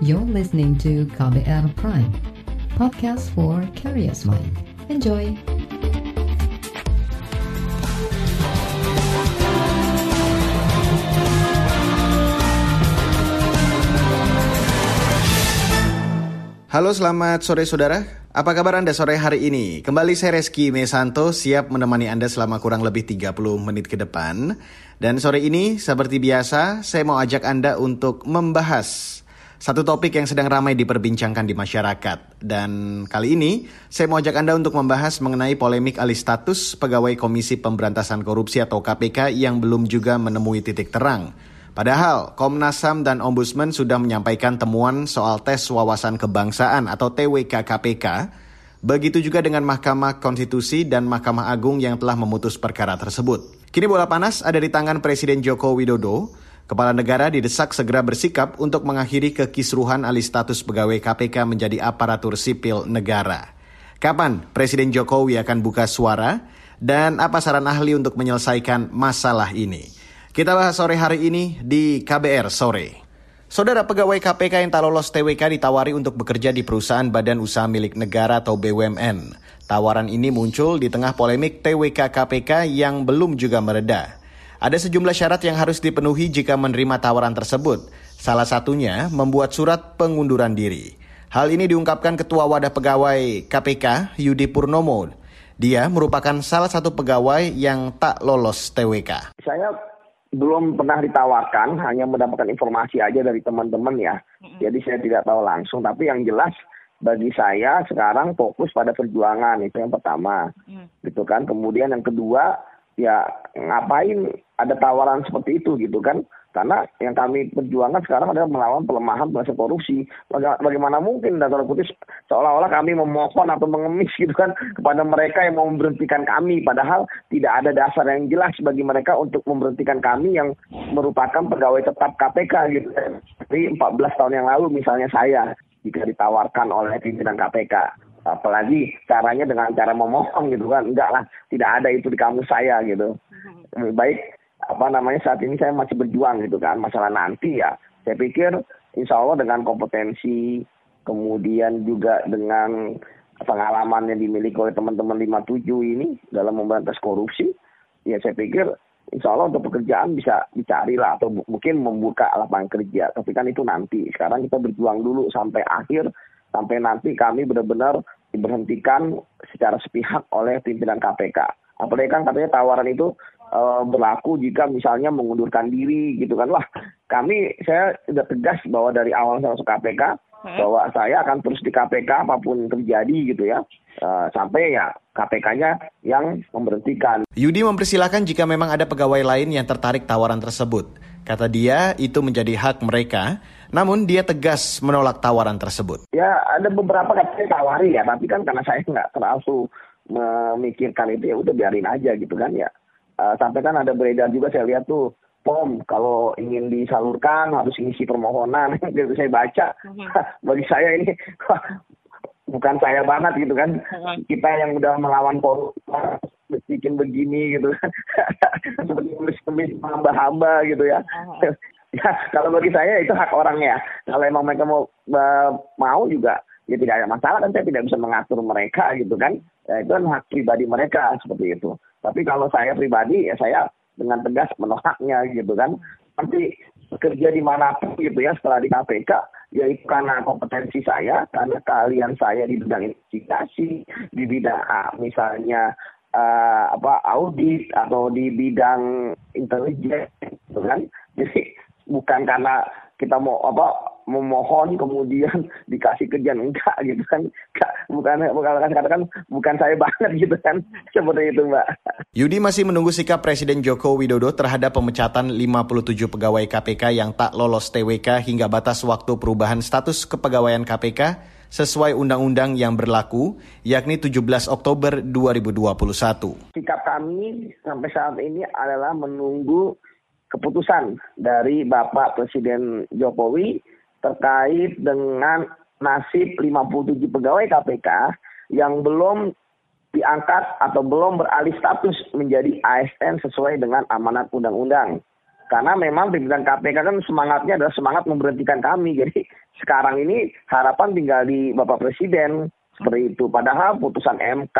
You're listening to KBR Prime, podcast for curious mind. Enjoy! Halo selamat sore saudara, apa kabar Anda sore hari ini? Kembali saya Reski Mesanto siap menemani Anda selama kurang lebih 30 menit ke depan. Dan sore ini seperti biasa saya mau ajak Anda untuk membahas satu topik yang sedang ramai diperbincangkan di masyarakat. Dan kali ini saya mau ajak Anda untuk membahas mengenai polemik alih status pegawai Komisi Pemberantasan Korupsi atau KPK yang belum juga menemui titik terang. Padahal Komnas HAM dan Ombudsman sudah menyampaikan temuan soal tes wawasan kebangsaan atau TWK KPK. Begitu juga dengan Mahkamah Konstitusi dan Mahkamah Agung yang telah memutus perkara tersebut. Kini bola panas ada di tangan Presiden Joko Widodo. Kepala negara didesak segera bersikap untuk mengakhiri kekisruhan alih status pegawai KPK menjadi aparatur sipil negara. Kapan Presiden Jokowi akan buka suara? Dan apa saran ahli untuk menyelesaikan masalah ini? Kita bahas sore hari ini di KBR Sore. Saudara pegawai KPK yang tak lolos TWK ditawari untuk bekerja di perusahaan badan usaha milik negara atau BUMN. Tawaran ini muncul di tengah polemik TWK KPK yang belum juga mereda. Ada sejumlah syarat yang harus dipenuhi jika menerima tawaran tersebut. Salah satunya membuat surat pengunduran diri. Hal ini diungkapkan Ketua Wadah Pegawai KPK Yudi Purnomo. Dia merupakan salah satu pegawai yang tak lolos TWK. Saya belum pernah ditawarkan, hanya mendapatkan informasi aja dari teman-teman ya. Jadi saya tidak tahu langsung, tapi yang jelas bagi saya sekarang fokus pada perjuangan itu yang pertama, mm. gitu kan. Kemudian yang kedua ya ngapain ada tawaran seperti itu gitu kan? Karena yang kami perjuangkan sekarang adalah melawan pelemahan proses korupsi. Bagaimana mungkin dan putih seolah-olah kami memohon atau mengemis gitu kan kepada mereka yang mau memberhentikan kami. Padahal tidak ada dasar yang jelas bagi mereka untuk memberhentikan kami yang merupakan pegawai tetap KPK gitu. Jadi 14 tahun yang lalu misalnya saya jika ditawarkan oleh pimpinan KPK apalagi caranya dengan cara memohon gitu kan. Enggak lah tidak ada itu di kamus saya gitu. Lebih baik apa namanya saat ini saya masih berjuang gitu kan. Masalah nanti ya. Saya pikir insya Allah dengan kompetensi kemudian juga dengan pengalaman yang dimiliki oleh teman-teman 57 ini dalam memberantas korupsi ya saya pikir insya Allah untuk pekerjaan bisa dicari lah atau mungkin membuka lapangan kerja. Tapi kan itu nanti. Sekarang kita berjuang dulu sampai akhir sampai nanti kami benar-benar diberhentikan secara sepihak oleh pimpinan KPK apalagi kan katanya tawaran itu uh, berlaku jika misalnya mengundurkan diri gitu kan wah kami saya sudah tegas bahwa dari awal saya masuk KPK hmm. bahwa saya akan terus di KPK apa pun terjadi gitu ya uh, sampai ya KPK-nya yang memberhentikan. Yudi mempersilahkan jika memang ada pegawai lain yang tertarik tawaran tersebut. Kata dia itu menjadi hak mereka, namun dia tegas menolak tawaran tersebut. Ya ada beberapa katanya tawari ya, tapi kan karena saya nggak terlalu memikirkan itu ya udah biarin aja gitu kan ya. Uh, sampai kan ada beredar juga saya lihat tuh POM kalau ingin disalurkan harus isi permohonan gitu saya baca mhm. bagi saya ini bukan saya banget gitu kan mhm. kita yang udah melawan korupsi bikin begini gitu kan seperti nulis hamba-hamba gitu ya mhm. Ya kalau bagi saya itu hak orangnya kalau emang mereka mau mau juga ya tidak ada masalah kan saya tidak bisa mengatur mereka gitu kan. Ya, itu kan hak pribadi mereka seperti itu. Tapi kalau saya pribadi ya saya dengan tegas menolaknya gitu kan. Nanti bekerja di mana pun gitu ya setelah di KPK yaitu karena kompetensi saya karena keahlian saya di bidang investigasi di bidang ah, misalnya uh, apa audit atau di bidang intelijen gitu kan. Jadi bukan karena kita mau apa memohon kemudian dikasih kerjaan. Enggak gitu kan. Bukan bukan katakan bukan saya banget gitu kan. Seperti itu mbak. Yudi masih menunggu sikap Presiden Joko Widodo terhadap pemecatan 57 pegawai KPK yang tak lolos TWK hingga batas waktu perubahan status kepegawaian KPK sesuai undang-undang yang berlaku, yakni 17 Oktober 2021. Sikap kami sampai saat ini adalah menunggu keputusan dari Bapak Presiden Jokowi terkait dengan nasib 57 pegawai KPK yang belum diangkat atau belum beralih status menjadi ASN sesuai dengan amanat undang-undang. Karena memang pimpinan KPK kan semangatnya adalah semangat memberhentikan kami. Jadi sekarang ini harapan tinggal di Bapak Presiden seperti itu. Padahal putusan MK,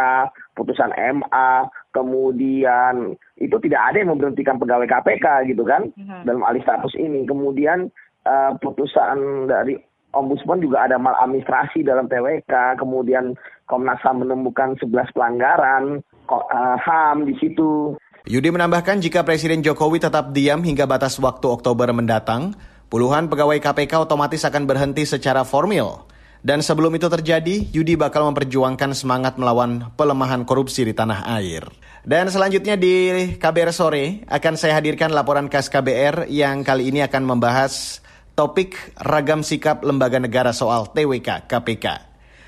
putusan MA, kemudian itu tidak ada yang memberhentikan pegawai KPK gitu kan hmm. dalam alih status ini. Kemudian uh, putusan dari Ombudsman juga ada maladministrasi dalam TWK, kemudian Komnas HAM menemukan 11 pelanggaran uh, HAM di situ. Yudi menambahkan jika Presiden Jokowi tetap diam hingga batas waktu Oktober mendatang, puluhan pegawai KPK otomatis akan berhenti secara formil. Dan sebelum itu terjadi, Yudi bakal memperjuangkan semangat melawan pelemahan korupsi di tanah air. Dan selanjutnya di KBR sore akan saya hadirkan laporan khas KBR yang kali ini akan membahas topik ragam sikap lembaga negara soal TWK KPK.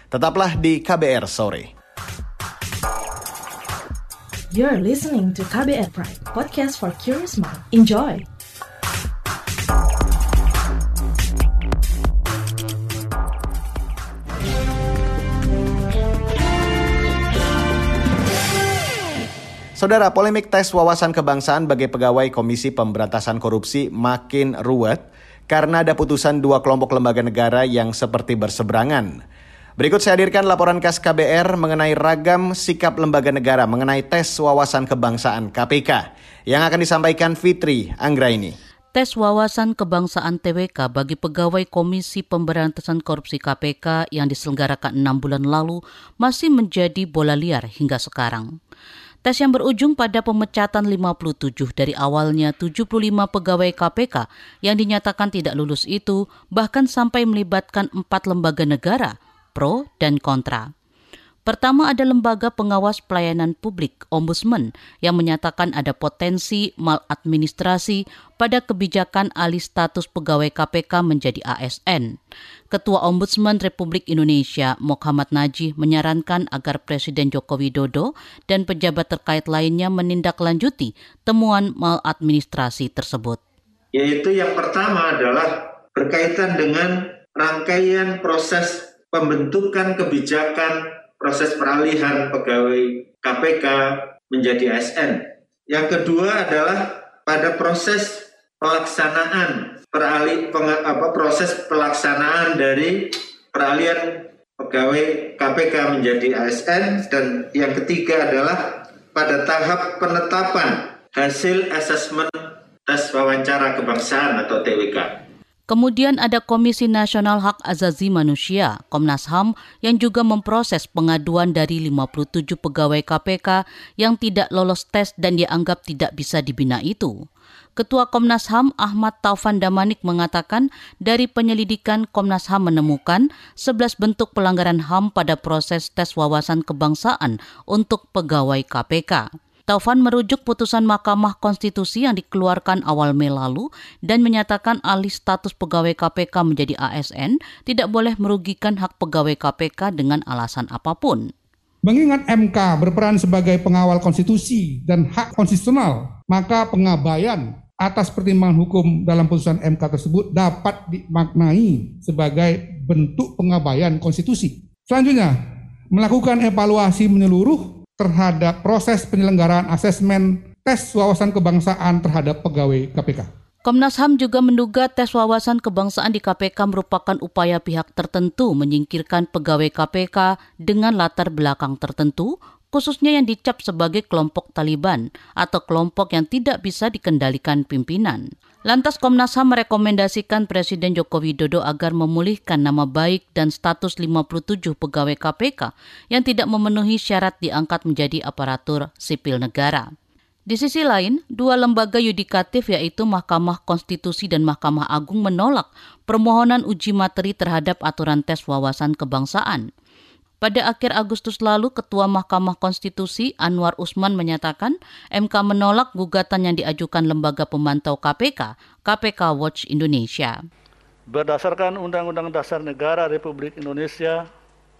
Tetaplah di KBR sore. You're listening to KBR Pride, podcast for curious mind. Enjoy. Saudara, polemik tes wawasan kebangsaan bagi pegawai Komisi Pemberantasan Korupsi makin ruwet karena ada putusan dua kelompok lembaga negara yang seperti berseberangan. Berikut saya hadirkan laporan khas KBR mengenai ragam sikap lembaga negara mengenai tes wawasan kebangsaan KPK yang akan disampaikan Fitri Anggraini. Tes wawasan kebangsaan TWK bagi pegawai Komisi Pemberantasan Korupsi KPK yang diselenggarakan enam bulan lalu masih menjadi bola liar hingga sekarang. Tes yang berujung pada pemecatan 57 dari awalnya 75 pegawai KPK yang dinyatakan tidak lulus itu bahkan sampai melibatkan empat lembaga negara, pro dan kontra. Pertama ada lembaga pengawas pelayanan publik Ombudsman yang menyatakan ada potensi maladministrasi pada kebijakan alih status pegawai KPK menjadi ASN. Ketua Ombudsman Republik Indonesia Muhammad Najih menyarankan agar Presiden Joko Widodo dan pejabat terkait lainnya menindaklanjuti temuan maladministrasi tersebut. Yaitu yang pertama adalah berkaitan dengan rangkaian proses pembentukan kebijakan proses peralihan pegawai KPK menjadi ASN. Yang kedua adalah pada proses pelaksanaan peralih apa, proses pelaksanaan dari peralihan pegawai KPK menjadi ASN dan yang ketiga adalah pada tahap penetapan hasil asesmen tes wawancara kebangsaan atau TWK. Kemudian ada Komisi Nasional Hak Azazi Manusia, Komnas HAM, yang juga memproses pengaduan dari 57 pegawai KPK yang tidak lolos tes dan dianggap tidak bisa dibina itu. Ketua Komnas HAM Ahmad Taufan Damanik mengatakan dari penyelidikan Komnas HAM menemukan 11 bentuk pelanggaran HAM pada proses tes wawasan kebangsaan untuk pegawai KPK. Taufan merujuk putusan Mahkamah Konstitusi yang dikeluarkan awal Mei lalu dan menyatakan alih status pegawai KPK menjadi ASN tidak boleh merugikan hak pegawai KPK dengan alasan apa pun. Mengingat MK berperan sebagai pengawal konstitusi dan hak konstitusional, maka pengabaian atas pertimbangan hukum dalam putusan MK tersebut dapat dimaknai sebagai bentuk pengabaian konstitusi. Selanjutnya, melakukan evaluasi menyeluruh terhadap proses penyelenggaraan asesmen tes wawasan kebangsaan terhadap pegawai KPK. Komnas HAM juga menduga tes wawasan kebangsaan di KPK merupakan upaya pihak tertentu menyingkirkan pegawai KPK dengan latar belakang tertentu, khususnya yang dicap sebagai kelompok Taliban atau kelompok yang tidak bisa dikendalikan pimpinan. Lantas Komnas HAM merekomendasikan Presiden Joko Widodo agar memulihkan nama baik dan status 57 pegawai KPK yang tidak memenuhi syarat diangkat menjadi aparatur sipil negara. Di sisi lain, dua lembaga yudikatif yaitu Mahkamah Konstitusi dan Mahkamah Agung menolak permohonan uji materi terhadap aturan tes wawasan kebangsaan. Pada akhir Agustus lalu, Ketua Mahkamah Konstitusi Anwar Usman menyatakan MK menolak gugatan yang diajukan Lembaga Pemantau KPK, KPK Watch Indonesia. Berdasarkan Undang-Undang Dasar Negara Republik Indonesia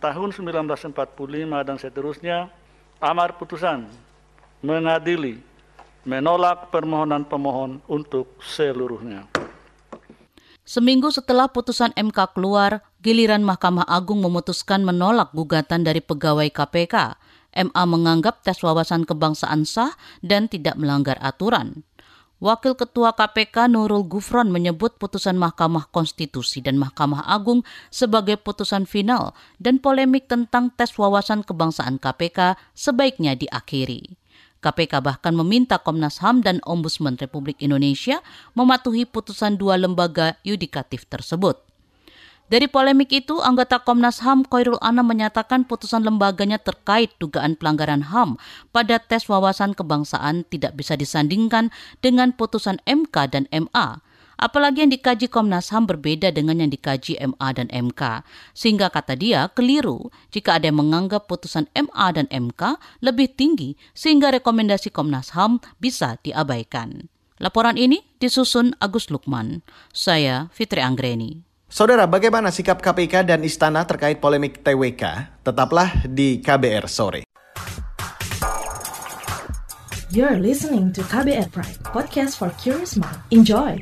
tahun 1945 dan seterusnya, amar putusan mengadili menolak permohonan pemohon untuk seluruhnya. Seminggu setelah putusan MK keluar, giliran Mahkamah Agung memutuskan menolak gugatan dari pegawai KPK. MA menganggap tes wawasan kebangsaan sah dan tidak melanggar aturan. Wakil Ketua KPK Nurul Gufron menyebut putusan Mahkamah Konstitusi dan Mahkamah Agung sebagai putusan final dan polemik tentang tes wawasan kebangsaan KPK sebaiknya diakhiri. KPK bahkan meminta Komnas HAM dan Ombudsman Republik Indonesia mematuhi putusan dua lembaga yudikatif tersebut. Dari polemik itu, anggota Komnas HAM Koirul Anam menyatakan putusan lembaganya terkait dugaan pelanggaran HAM pada tes wawasan kebangsaan tidak bisa disandingkan dengan putusan MK dan MA. Apalagi yang dikaji Komnas HAM berbeda dengan yang dikaji MA dan MK. Sehingga kata dia keliru jika ada yang menganggap putusan MA dan MK lebih tinggi sehingga rekomendasi Komnas HAM bisa diabaikan. Laporan ini disusun Agus Lukman. Saya Fitri Anggreni. Saudara, bagaimana sikap KPK dan Istana terkait polemik TWK? Tetaplah di KBR sore. You're listening to KBR Pride, podcast for curious mind. Enjoy.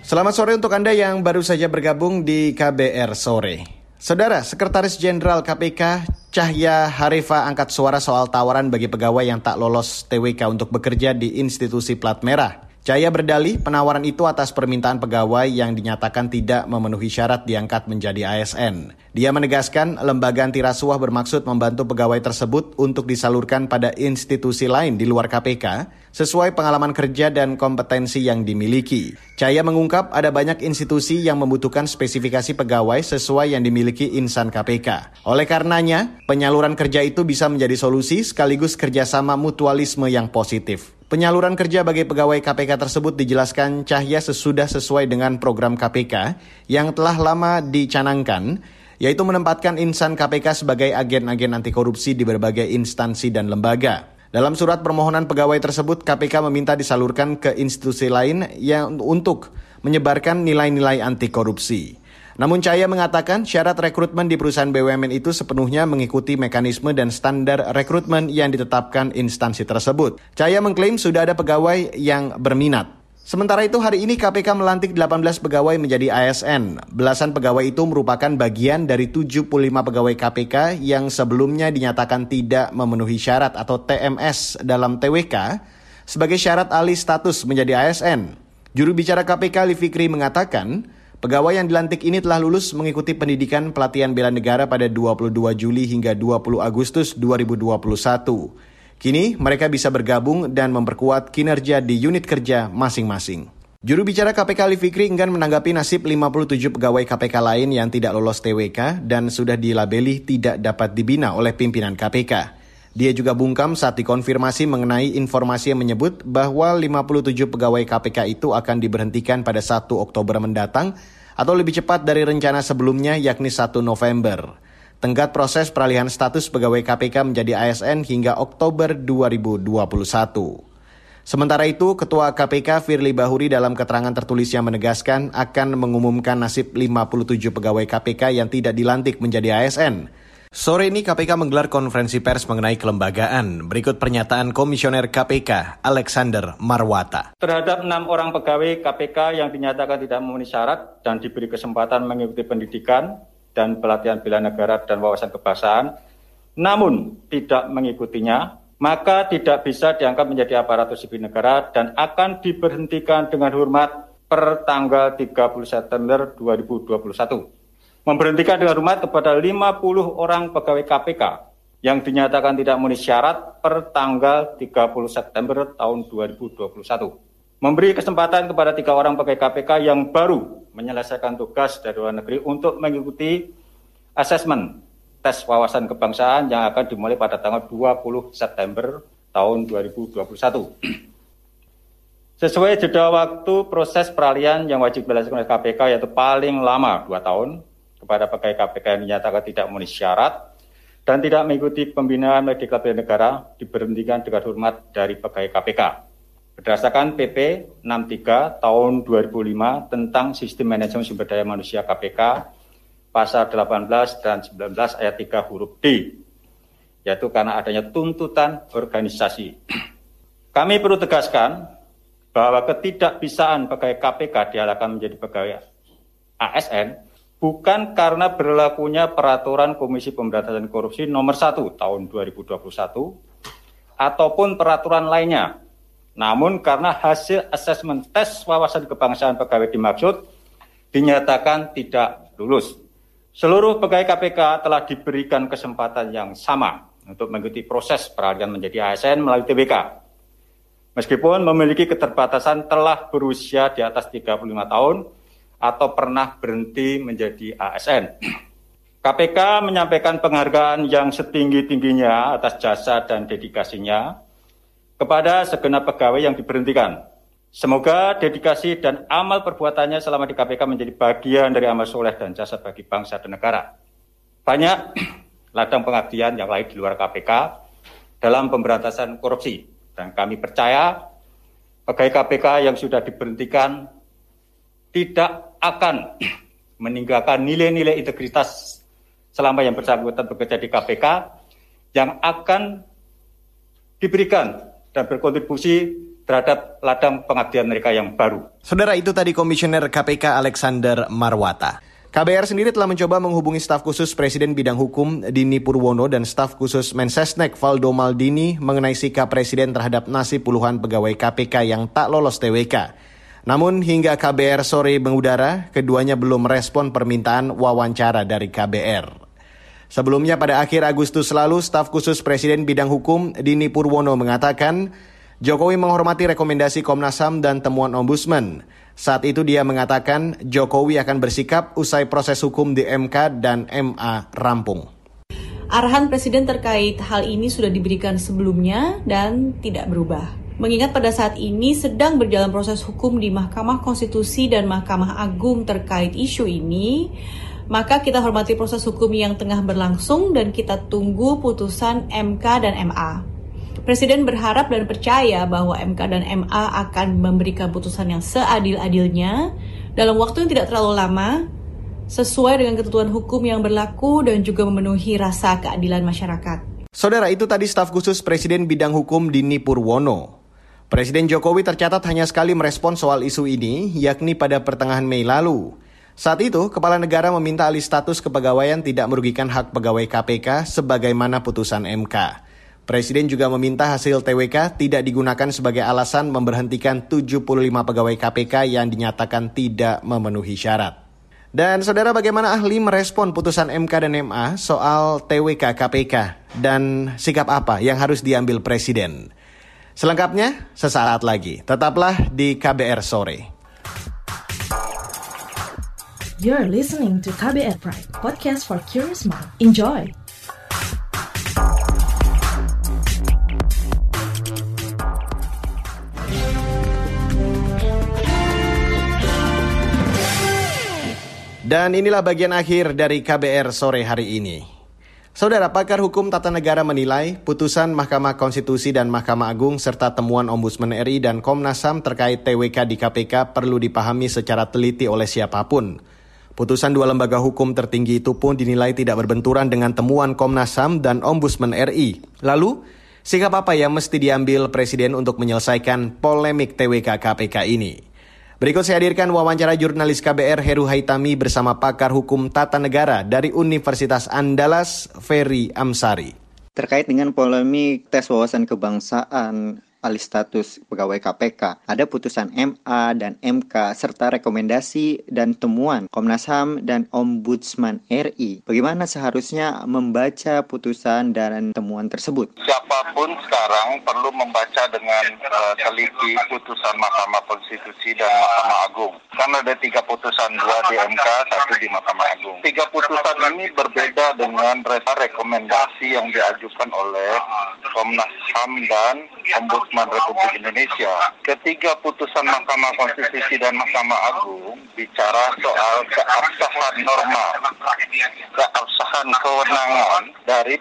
Selamat sore untuk Anda yang baru saja bergabung di KBR sore. Saudara, Sekretaris Jenderal KPK Cahya Harifa angkat suara soal tawaran bagi pegawai yang tak lolos TWK untuk bekerja di institusi plat merah. Cahya berdalih penawaran itu atas permintaan pegawai yang dinyatakan tidak memenuhi syarat diangkat menjadi ASN. Dia menegaskan lembaga anti rasuah bermaksud membantu pegawai tersebut untuk disalurkan pada institusi lain di luar KPK sesuai pengalaman kerja dan kompetensi yang dimiliki. Cahya mengungkap ada banyak institusi yang membutuhkan spesifikasi pegawai sesuai yang dimiliki insan KPK. Oleh karenanya, penyaluran kerja itu bisa menjadi solusi sekaligus kerjasama mutualisme yang positif. Penyaluran kerja bagi pegawai KPK tersebut dijelaskan Cahya sesudah sesuai dengan program KPK yang telah lama dicanangkan, yaitu menempatkan insan KPK sebagai agen-agen anti korupsi di berbagai instansi dan lembaga. Dalam surat permohonan pegawai tersebut, KPK meminta disalurkan ke institusi lain yang untuk menyebarkan nilai-nilai anti korupsi. Namun Cahaya mengatakan syarat rekrutmen di perusahaan BUMN itu sepenuhnya mengikuti mekanisme dan standar rekrutmen yang ditetapkan instansi tersebut. Cahaya mengklaim sudah ada pegawai yang berminat. Sementara itu hari ini KPK melantik 18 pegawai menjadi ASN. Belasan pegawai itu merupakan bagian dari 75 pegawai KPK yang sebelumnya dinyatakan tidak memenuhi syarat atau TMS dalam TWK sebagai syarat alih status menjadi ASN. Juru bicara KPK Livikri mengatakan, Pegawai yang dilantik ini telah lulus mengikuti pendidikan pelatihan bela negara pada 22 Juli hingga 20 Agustus 2021. Kini mereka bisa bergabung dan memperkuat kinerja di unit kerja masing-masing. Juru bicara KPK Ali Fikri enggan menanggapi nasib 57 pegawai KPK lain yang tidak lolos TWK dan sudah dilabeli tidak dapat dibina oleh pimpinan KPK. Dia juga bungkam saat dikonfirmasi mengenai informasi yang menyebut bahwa 57 pegawai KPK itu akan diberhentikan pada 1 Oktober mendatang atau lebih cepat dari rencana sebelumnya yakni 1 November. Tenggat proses peralihan status pegawai KPK menjadi ASN hingga Oktober 2021. Sementara itu, Ketua KPK Firly Bahuri dalam keterangan tertulisnya menegaskan akan mengumumkan nasib 57 pegawai KPK yang tidak dilantik menjadi ASN. Sore ini KPK menggelar konferensi pers mengenai kelembagaan. Berikut pernyataan Komisioner KPK Alexander Marwata. Terhadap enam orang pegawai KPK yang dinyatakan tidak memenuhi syarat dan diberi kesempatan mengikuti pendidikan dan pelatihan bela negara dan wawasan kebangsaan, namun tidak mengikutinya, maka tidak bisa diangkat menjadi aparatur sipil negara dan akan diberhentikan dengan hormat per tanggal 30 September 2021 memberhentikan dengan hormat kepada 50 orang pegawai KPK yang dinyatakan tidak memenuhi syarat per tanggal 30 September tahun 2021. Memberi kesempatan kepada tiga orang pegawai KPK yang baru menyelesaikan tugas dari luar negeri untuk mengikuti asesmen tes wawasan kebangsaan yang akan dimulai pada tanggal 20 September tahun 2021. Sesuai jeda waktu proses peralihan yang wajib dilakukan oleh KPK yaitu paling lama 2 tahun, kepada pegawai KPK yang dinyatakan tidak memenuhi syarat dan tidak mengikuti pembinaan medical negara diberhentikan dengan hormat dari pegawai KPK. Berdasarkan PP 63 tahun 2005 tentang Sistem Manajemen Sumber Daya Manusia KPK pasal 18 dan 19 ayat 3 huruf D, yaitu karena adanya tuntutan organisasi. Kami perlu tegaskan bahwa ketidakbisaan pegawai KPK dialahkan menjadi pegawai ASN bukan karena berlakunya peraturan Komisi Pemberantasan Korupsi nomor 1 tahun 2021 ataupun peraturan lainnya. Namun karena hasil asesmen tes wawasan kebangsaan pegawai dimaksud dinyatakan tidak lulus. Seluruh pegawai KPK telah diberikan kesempatan yang sama untuk mengikuti proses peralihan menjadi ASN melalui TBK. Meskipun memiliki keterbatasan telah berusia di atas 35 tahun, atau pernah berhenti menjadi ASN. KPK menyampaikan penghargaan yang setinggi-tingginya atas jasa dan dedikasinya kepada segenap pegawai yang diberhentikan. Semoga dedikasi dan amal perbuatannya selama di KPK menjadi bagian dari amal soleh dan jasa bagi bangsa dan negara. Banyak ladang pengabdian yang lain di luar KPK dalam pemberantasan korupsi. Dan kami percaya pegawai KPK yang sudah diberhentikan tidak akan meninggalkan nilai-nilai integritas selama yang bersangkutan bekerja di KPK yang akan diberikan dan berkontribusi terhadap ladang pengabdian mereka yang baru. Saudara itu tadi Komisioner KPK Alexander Marwata. KBR sendiri telah mencoba menghubungi staf khusus Presiden Bidang Hukum Dini Purwono dan staf khusus Mensesnek Valdo Maldini mengenai sikap Presiden terhadap nasib puluhan pegawai KPK yang tak lolos TWK. Namun hingga KBR sore mengudara, keduanya belum merespon permintaan wawancara dari KBR. Sebelumnya pada akhir Agustus lalu, staf khusus Presiden Bidang Hukum Dini Purwono mengatakan Jokowi menghormati rekomendasi Komnas HAM dan temuan Ombudsman. Saat itu dia mengatakan Jokowi akan bersikap usai proses hukum di MK dan MA rampung. Arahan Presiden terkait hal ini sudah diberikan sebelumnya dan tidak berubah. Mengingat pada saat ini sedang berjalan proses hukum di Mahkamah Konstitusi dan Mahkamah Agung terkait isu ini, maka kita hormati proses hukum yang tengah berlangsung dan kita tunggu putusan MK dan MA. Presiden berharap dan percaya bahwa MK dan MA akan memberikan putusan yang seadil-adilnya dalam waktu yang tidak terlalu lama, sesuai dengan ketentuan hukum yang berlaku dan juga memenuhi rasa keadilan masyarakat. Saudara itu tadi staf khusus Presiden Bidang Hukum Dini Purwono. Presiden Jokowi tercatat hanya sekali merespon soal isu ini, yakni pada pertengahan Mei lalu. Saat itu, Kepala Negara meminta alih status kepegawaian tidak merugikan hak pegawai KPK sebagaimana putusan MK. Presiden juga meminta hasil TWK tidak digunakan sebagai alasan memberhentikan 75 pegawai KPK yang dinyatakan tidak memenuhi syarat. Dan saudara bagaimana ahli merespon putusan MK dan MA soal TWK KPK dan sikap apa yang harus diambil Presiden? Selengkapnya sesaat lagi. Tetaplah di KBR sore. You're listening to KBR Pride, podcast for curious mind. Enjoy. Dan inilah bagian akhir dari KBR sore hari ini. Saudara pakar hukum tata negara menilai putusan Mahkamah Konstitusi dan Mahkamah Agung serta temuan Ombudsman RI dan Komnas HAM terkait TWK di KPK perlu dipahami secara teliti oleh siapa pun. Putusan dua lembaga hukum tertinggi itu pun dinilai tidak berbenturan dengan temuan Komnas HAM dan Ombudsman RI. Lalu, sikap apa yang mesti diambil Presiden untuk menyelesaikan polemik TWK KPK ini? Berikut saya hadirkan wawancara jurnalis KBR Heru Haitami bersama pakar hukum tata negara dari Universitas Andalas, Ferry Amsari. Terkait dengan polemik tes wawasan kebangsaan alih status pegawai KPK. Ada putusan MA dan MK serta rekomendasi dan temuan Komnas HAM dan Ombudsman RI. Bagaimana seharusnya membaca putusan dan temuan tersebut? Siapa pun sekarang perlu membaca dengan uh, teliti putusan Mahkamah Konstitusi dan Mahkamah Agung. Karena ada tiga putusan, dua di MK, satu di Mahkamah Agung. Tiga putusan ini berbeda dengan rekomendasi yang diajukan oleh Komnas HAM dan Ombudsman Republik Indonesia. Ketiga putusan Mahkamah Konstitusi dan Mahkamah Agung bicara soal keabsahan norma, keabsahan kewenangan dari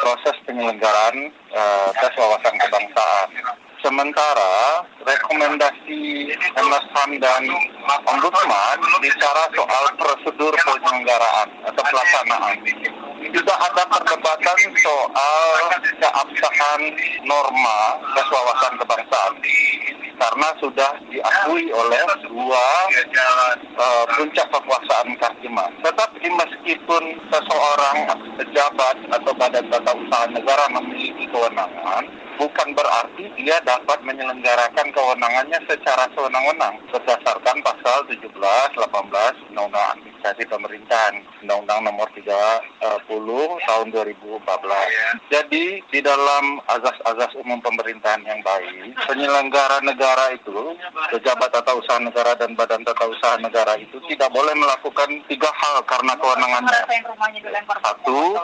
proses penyelenggaraan uh, tes wawasan kebangsaan. Sementara rekomendasi Komnas HAM dan Ombudsman bicara soal prosedur penyelenggaraan atau pelaksanaan. Juga ada perdebatan soal keabsahan norma tes kebangsaan. karena sudah diakui oleh dua uh, puncak kekuasaan kehakiman. Tetapi meskipun seseorang pejabat atau badan tata usaha negara memiliki kewenangan, bukan berarti dia dapat menyelenggarakan kewenangannya secara sewenang-wenang berdasarkan pasal 17, 18 Undang-Undang Administrasi Pemerintahan Undang-Undang Nomor 30 Tahun 2014. Jadi di dalam azas-azas umum pemerintahan yang baik, penyelenggara negara itu, pejabat tata usaha negara dan badan tata usaha negara itu tidak boleh melakukan tiga hal karena kewenangannya. Satu,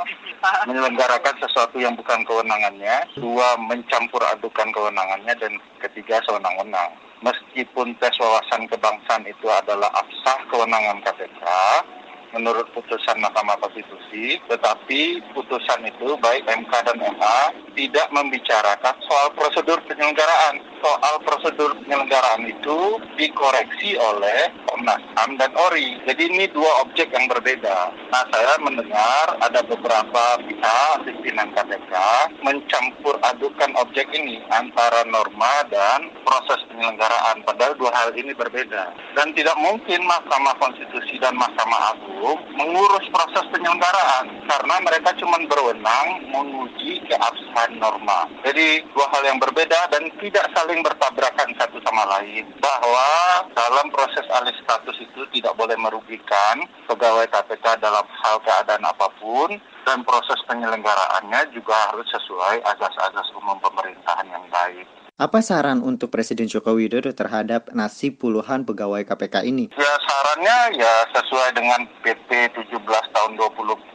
menyelenggarakan sesuatu yang bukan kewenangannya. Dua, mencampur adukan kewenangannya dan ketiga sewenang-wenang. Meskipun tes wawasan kebangsaan itu adalah absah kewenangan KPK, menurut putusan Mahkamah Konstitusi, tetapi putusan itu baik MK dan MA tidak membicarakan soal prosedur penyelenggaraan. Soal prosedur penyelenggaraan itu dikoreksi oleh Komnas HAM dan ORI. Jadi ini dua objek yang berbeda. Nah saya mendengar ada beberapa pihak pimpinan KPK mencampur adukan objek ini antara norma dan proses penyelenggaraan. Padahal dua hal ini berbeda. Dan tidak mungkin Mahkamah Konstitusi dan Mahkamah Agung mengurus proses penyelenggaraan karena mereka cuma berwenang menguji keabsahan norma. Jadi dua hal yang berbeda dan tidak saling bertabrakan satu sama lain. Bahwa dalam proses alih status itu tidak boleh merugikan pegawai KPK dalam hal keadaan apa pun dan proses penyelenggaraannya juga harus sesuai azas-azas umum pemerintahan yang baik. Apa saran untuk Presiden Joko Widodo terhadap nasib puluhan pegawai KPK ini? Ya sarannya ya sesuai dengan PP 17 tahun 2020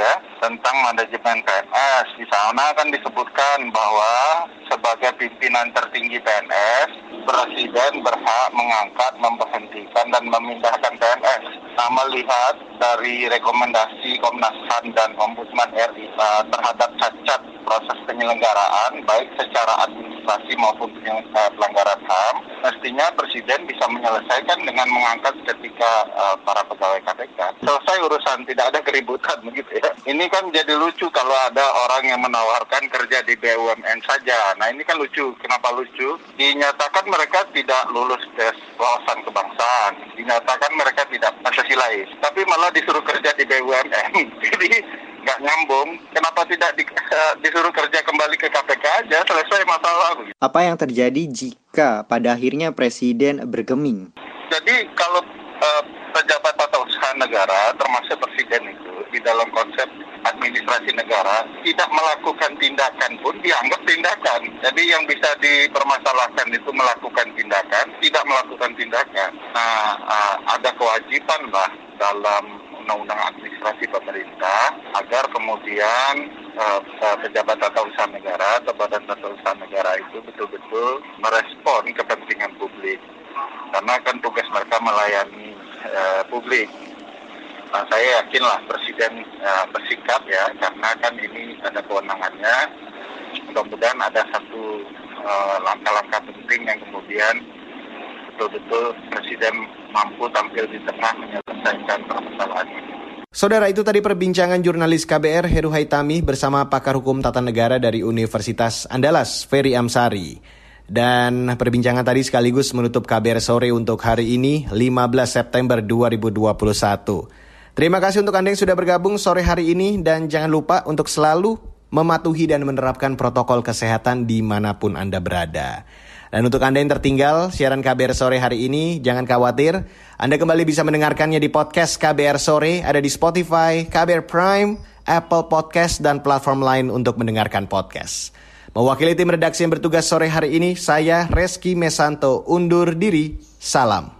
ya tentang manajemen PNS. Di sana kan disebutkan bahwa sebagai pimpinan tertinggi PNS, Presiden berhak mengangkat, memberhentikan, dan memindahkan PNS. Nah, melihat dari rekomendasi Komnas HAM dan Ombudsman RI uh, terhadap cacat proses penyelenggaraan, baik secara administrasi maupun uh, pelanggaran HAM, mestinya Presiden bisa menyelesaikan dengan mengangkat ketika uh, para pegawai KPK. Selesai urusan, tidak ada keributan begitu ya. Ini kan jadi lucu kalau ada orang yang menawarkan kerja di BUMN saja. Nah ini kan lucu. Kenapa lucu? Dinyatakan mereka tidak lulus tes wawasan kebangsaan. Dinyatakan mereka tidak Pancasilais. Tapi malah disuruh kerja di BUMN. Jadi nggak nyambung. Kenapa tidak di, uh, disuruh kerja kembali ke KPK aja selesai masalah? Apa yang terjadi jika pada akhirnya Presiden bergeming? Jadi kalau uh, pejabat tata usaha negara termasuk Presiden itu di dalam konsep administrasi negara tidak melakukan tindakan pun dianggap tindakan. Jadi yang bisa dipermasalahkan itu melakukan tindakan, tidak melakukan tindakan. Nah, uh, ada kewajiban lah dalam undang-undang administrasi pemerintah agar kemudian uh, pejabat tata usaha negara atau badan tata usaha negara itu betul-betul merespon kepentingan publik karena kan tugas mereka melayani publik. Nah, saya yakinlah Presiden uh, bersikap ya karena kan ini ada kewenangannya. Mudah-mudahan ada satu langkah-langkah uh, penting yang kemudian betul-betul Presiden mampu tampil di tengah menyelesaikan permasalahan ini. Saudara itu tadi perbincangan jurnalis KBR Heru Haitami bersama pakar hukum tata negara dari Universitas Andalas, Ferry Amsari. Dan perbincangan tadi sekaligus menutup KBR sore untuk hari ini 15 September 2021. Terima kasih untuk Anda yang sudah bergabung sore hari ini dan jangan lupa untuk selalu mematuhi dan menerapkan protokol kesehatan di mana pun Anda berada. Dan untuk Anda yang tertinggal siaran KBR Sore hari ini, jangan khawatir. Anda kembali bisa mendengarkannya di podcast KBR Sore, ada di Spotify, KBR Prime, Apple Podcast, dan platform lain untuk mendengarkan podcast. Mewakili tim redaksi yang bertugas sore hari ini, saya Reski Mesanto undur diri. Salam.